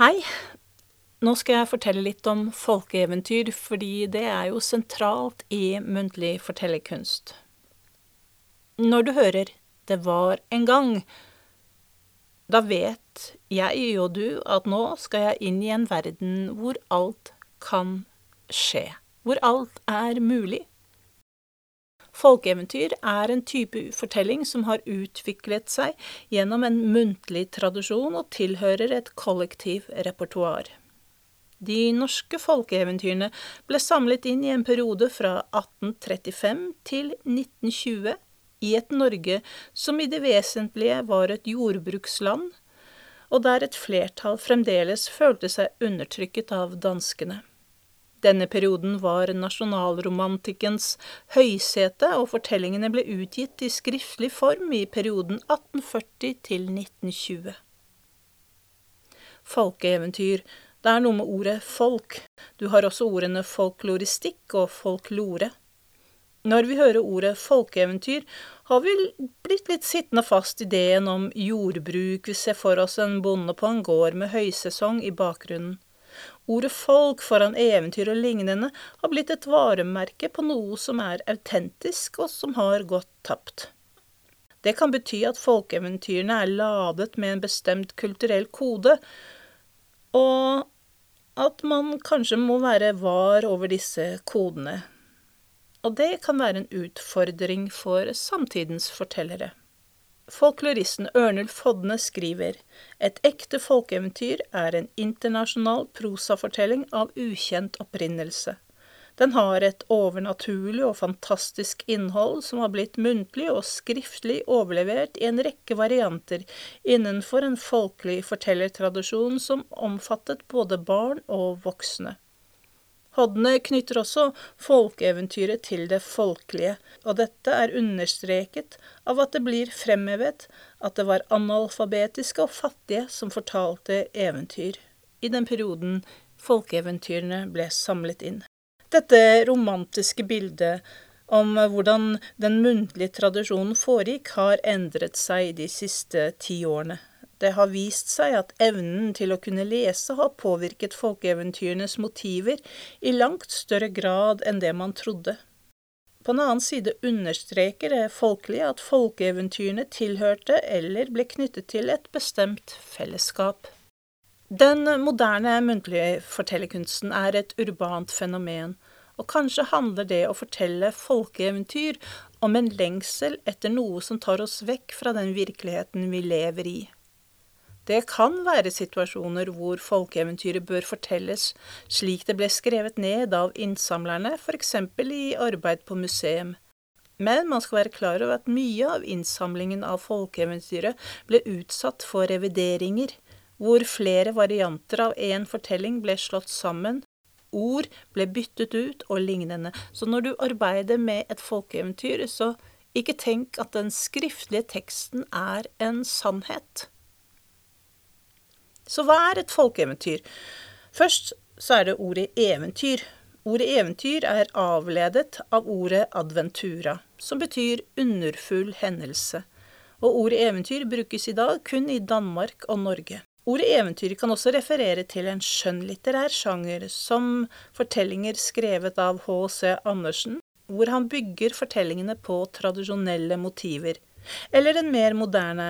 Hei. Nå skal jeg fortelle litt om folkeeventyr, fordi det er jo sentralt i muntlig fortellerkunst. Når du hører Det var en gang, da vet jeg og du at nå skal jeg inn i en verden hvor alt kan skje, hvor alt er mulig. Folkeeventyr er en type fortelling som har utviklet seg gjennom en muntlig tradisjon og tilhører et kollektiv repertoar. De norske folkeeventyrene ble samlet inn i en periode fra 1835 til 1920 i et Norge som i det vesentlige var et jordbruksland, og der et flertall fremdeles følte seg undertrykket av danskene. Denne perioden var nasjonalromantikkens høysete, og fortellingene ble utgitt i skriftlig form i perioden 1840 til 1920. Folkeeventyr, det er noe med ordet folk. Du har også ordene folkloristikk og folklore. Når vi hører ordet folkeeventyr, har vi blitt litt sittende fast i ideen om jordbruk, vi ser for oss en bonde på en gård med høysesong i bakgrunnen. Ordet folk foran eventyr og lignende har blitt et varemerke på noe som er autentisk, og som har gått tapt. Det kan bety at folkeeventyrene er ladet med en bestemt kulturell kode, og at man kanskje må være var over disse kodene. Og det kan være en utfordring for samtidens fortellere. Folkloristen Ørnulf Hodne skriver et ekte folkeeventyr er en internasjonal prosafortelling av ukjent opprinnelse. Den har et overnaturlig og fantastisk innhold som har blitt muntlig og skriftlig overlevert i en rekke varianter innenfor en folkelig fortellertradisjon som omfattet både barn og voksne. Hodne knytter også folkeeventyret til det folkelige, og dette er understreket av at det blir fremhevet at det var analfabetiske og fattige som fortalte eventyr, i den perioden folkeeventyrene ble samlet inn. Dette romantiske bildet om hvordan den muntlige tradisjonen foregikk, har endret seg de siste ti årene. Det har vist seg at evnen til å kunne lese har påvirket folkeeventyrenes motiver i langt større grad enn det man trodde. På en annen side understreker det folkelige at folkeeventyrene tilhørte eller ble knyttet til et bestemt fellesskap. Den moderne muntlige fortellerkunsten er et urbant fenomen, og kanskje handler det å fortelle folkeeventyr om en lengsel etter noe som tar oss vekk fra den virkeligheten vi lever i. Det kan være situasjoner hvor folkeeventyret bør fortelles slik det ble skrevet ned av innsamlerne, f.eks. i arbeid på museum. Men man skal være klar over at mye av innsamlingen av folkeeventyret ble utsatt for revideringer, hvor flere varianter av én fortelling ble slått sammen, ord ble byttet ut og lignende. Så når du arbeider med et folkeeventyr, så ikke tenk at den skriftlige teksten er en sannhet. Så hva er et folkeeventyr? Først så er det ordet eventyr. Ordet eventyr er avledet av ordet adventura, som betyr underfull hendelse. Og ordet eventyr brukes i dag kun i Danmark og Norge. Ordet eventyr kan også referere til en skjønnlitterær sjanger, som fortellinger skrevet av H.C. Andersen, hvor han bygger fortellingene på tradisjonelle motiver. Eller den mer moderne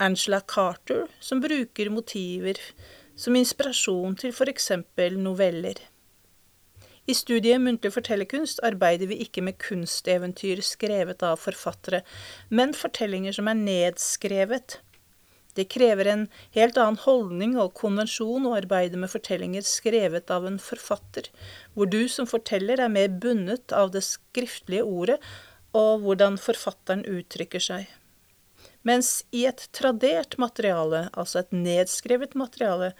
Angela Carter, som bruker motiver som inspirasjon til eksempel noveller. I studiet Muntlig fortellerkunst arbeider vi ikke med kunsteventyr skrevet av forfattere, men fortellinger som er nedskrevet. Det krever en helt annen holdning og konvensjon å arbeide med fortellinger skrevet av en forfatter, hvor du som forteller er mer bundet av det skriftlige ordet og hvordan forfatteren uttrykker seg. Mens i et tradert materiale, altså et nedskrevet materiale,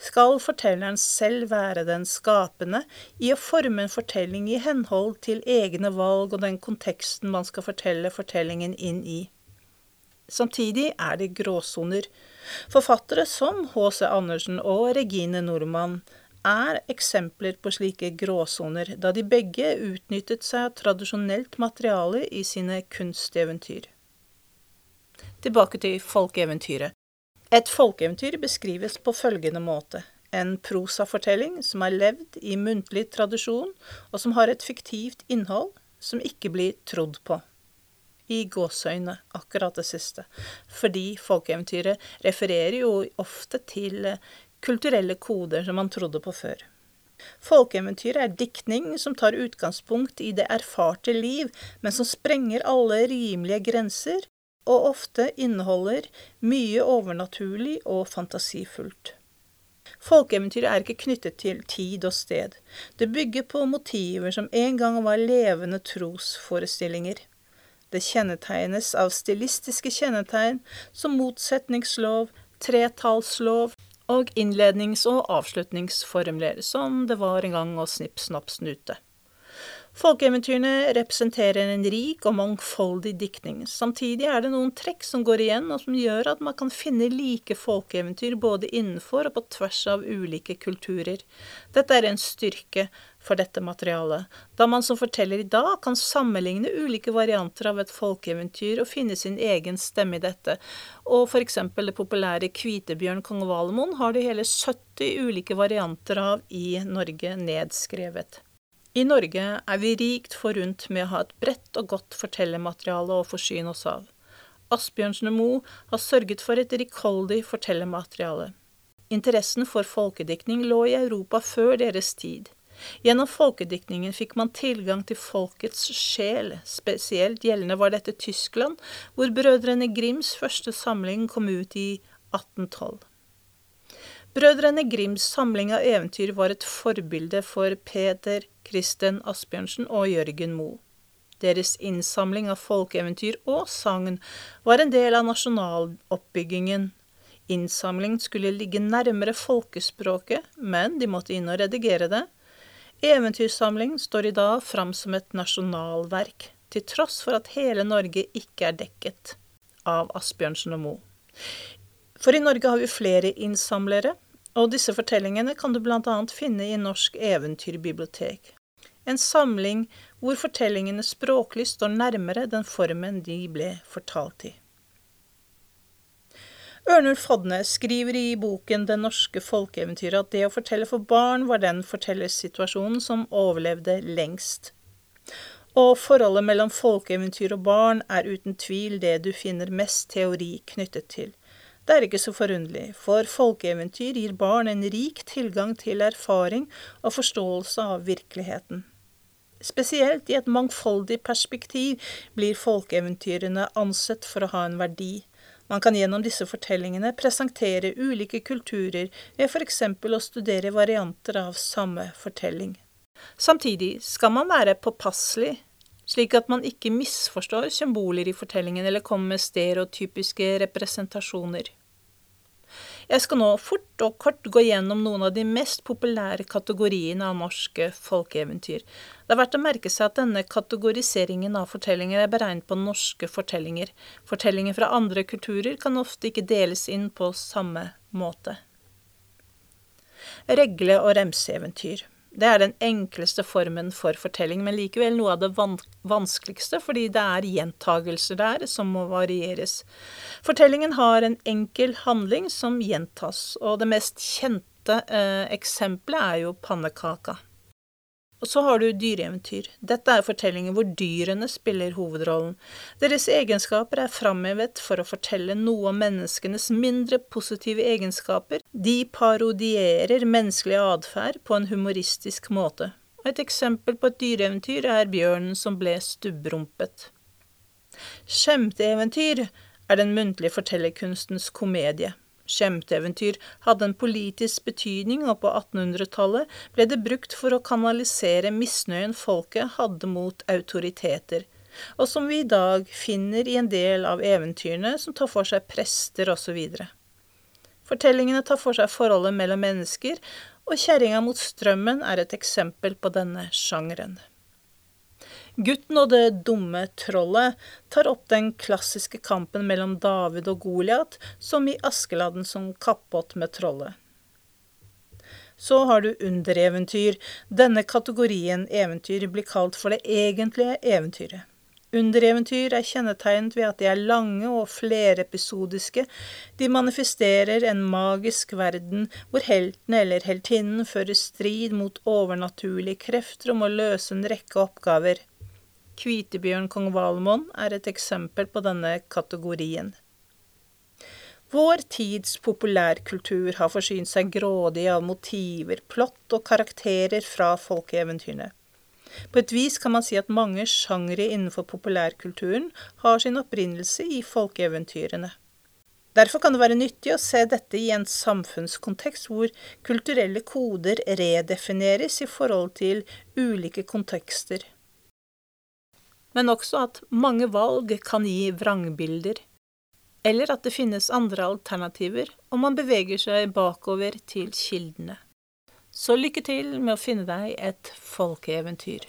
skal fortelleren selv være den skapende i å forme en fortelling i henhold til egne valg og den konteksten man skal fortelle fortellingen inn i. Samtidig er det gråsoner. Forfattere som H.C. Andersen og Regine Normann er eksempler på slike gråsoner, da de begge utnyttet seg av tradisjonelt materiale i sine kunsteventyr. Tilbake til folkeeventyret. Et folkeeventyr beskrives på følgende måte. en prosafortelling som er levd i muntlig tradisjon, og som har et fiktivt innhold som ikke blir trodd på. I gåseøyne, akkurat det siste. Fordi folkeeventyret refererer jo ofte til kulturelle koder som man trodde på før. Folkeeventyret er diktning som tar utgangspunkt i det erfarte liv, men som sprenger alle rimelige grenser, og ofte inneholder mye overnaturlig og fantasifullt. Folkeeventyret er ikke knyttet til tid og sted. Det bygger på motiver som en gang var levende trosforestillinger. Det kjennetegnes av stilistiske kjennetegn som motsetningslov, tretallslov og innlednings- og avslutningsformler, som det var en gang å snipp, snapp, snute. Folkeeventyrene representerer en rik og mangfoldig diktning. Samtidig er det noen trekk som går igjen, og som gjør at man kan finne like folkeeventyr både innenfor og på tvers av ulike kulturer. Dette er en styrke for dette materialet, da man som forteller i dag kan sammenligne ulike varianter av et folkeeventyr og finne sin egen stemme i dette, og for eksempel det populære Kvitebjørn kong Valemon har det hele 70 ulike varianter av i Norge nedskrevet. I Norge er vi rikt forunt med å ha et bredt og godt fortellermateriale å forsyne oss av. Asbjørnsen og Moe har sørget for et rikholdig fortellermateriale. Interessen for folkediktning lå i Europa før deres tid. Gjennom folkediktningen fikk man tilgang til folkets sjel, spesielt gjeldende var dette Tyskland, hvor Brødrene Grims første samling kom ut i 1812. Brødrene Grims samling av eventyr var et forbilde for Peter Kristen Asbjørnsen og Jørgen Moe. Deres innsamling av folkeeventyr og sagn var en del av nasjonaloppbyggingen. Innsamling skulle ligge nærmere folkespråket, men de måtte inn og redigere det. Eventyrsamling står i dag fram som et nasjonalverk, til tross for at hele Norge ikke er dekket av Asbjørnsen og Moe. For i Norge har vi flere innsamlere, og disse fortellingene kan du bl.a. finne i Norsk eventyrbibliotek. En samling hvor fortellingene språklig står nærmere den formen de ble fortalt i. Ørnulf Hodne skriver i boken Det norske folkeeventyret at det å fortelle for barn var den fortellersituasjonen som overlevde lengst. Og forholdet mellom folkeeventyr og barn er uten tvil det du finner mest teori knyttet til. Det er ikke så forunderlig, for folkeeventyr gir barn en rik tilgang til erfaring og forståelse av virkeligheten. Spesielt i et mangfoldig perspektiv blir folkeeventyrene ansett for å ha en verdi. Man kan gjennom disse fortellingene presentere ulike kulturer ved f.eks. å studere varianter av samme fortelling. Samtidig skal man være påpasselig slik at man ikke misforstår symboler i fortellingen eller kommer med stereotypiske representasjoner. Jeg skal nå fort og kort gå gjennom noen av de mest populære kategoriene av norske folkeeventyr. Det er verdt å merke seg at denne kategoriseringen av fortellinger er beregnet på norske fortellinger. Fortellinger fra andre kulturer kan ofte ikke deles inn på samme måte. Regle- og remseeventyr. Det er den enkleste formen for fortelling, men likevel noe av det van vanskeligste, fordi det er gjentagelser der som må varieres. Fortellingen har en enkel handling som gjentas, og det mest kjente eh, eksempelet er jo pannekaka. Og så har du dyreeventyr. Dette er fortellinger hvor dyrene spiller hovedrollen. Deres egenskaper er framhevet for å fortelle noe om menneskenes mindre positive egenskaper. De parodierer menneskelig atferd på en humoristisk måte. Et eksempel på et dyreeventyr er bjørnen som ble stubbrumpet. Skjemteeventyr er den muntlige fortellerkunstens komedie. Skjemteeventyr hadde en politisk betydning, og på 1800-tallet ble det brukt for å kanalisere misnøyen folket hadde mot autoriteter, og som vi i dag finner i en del av eventyrene som tar for seg prester osv. Fortellingene tar for seg forholdet mellom mennesker, og Kjerringa mot strømmen er et eksempel på denne sjangeren. Gutten og det dumme trollet tar opp den klassiske kampen mellom David og Goliat, som i Askeladden som kappåt med trollet. Så har du undereventyr. Denne kategorien eventyr blir kalt for det egentlige eventyret. Undereventyr er kjennetegnet ved at de er lange og flerepisodiske. De manifesterer en magisk verden hvor helten eller heltinnen fører strid mot overnaturlige krefter om å løse en rekke oppgaver. Kvitebjørn kong Valmon er et eksempel på denne kategorien. Vår tids populærkultur har forsynt seg grådig av motiver, plott og karakterer fra folkeeventyrene. På et vis kan man si at mange sjangre innenfor populærkulturen har sin opprinnelse i folkeeventyrene. Derfor kan det være nyttig å se dette i en samfunnskontekst hvor kulturelle koder redefineres i forhold til ulike kontekster. Men også at mange valg kan gi vrangbilder eller at det finnes andre alternativer om man beveger seg bakover til kildene. Så lykke til med å finne deg et folkeeventyr.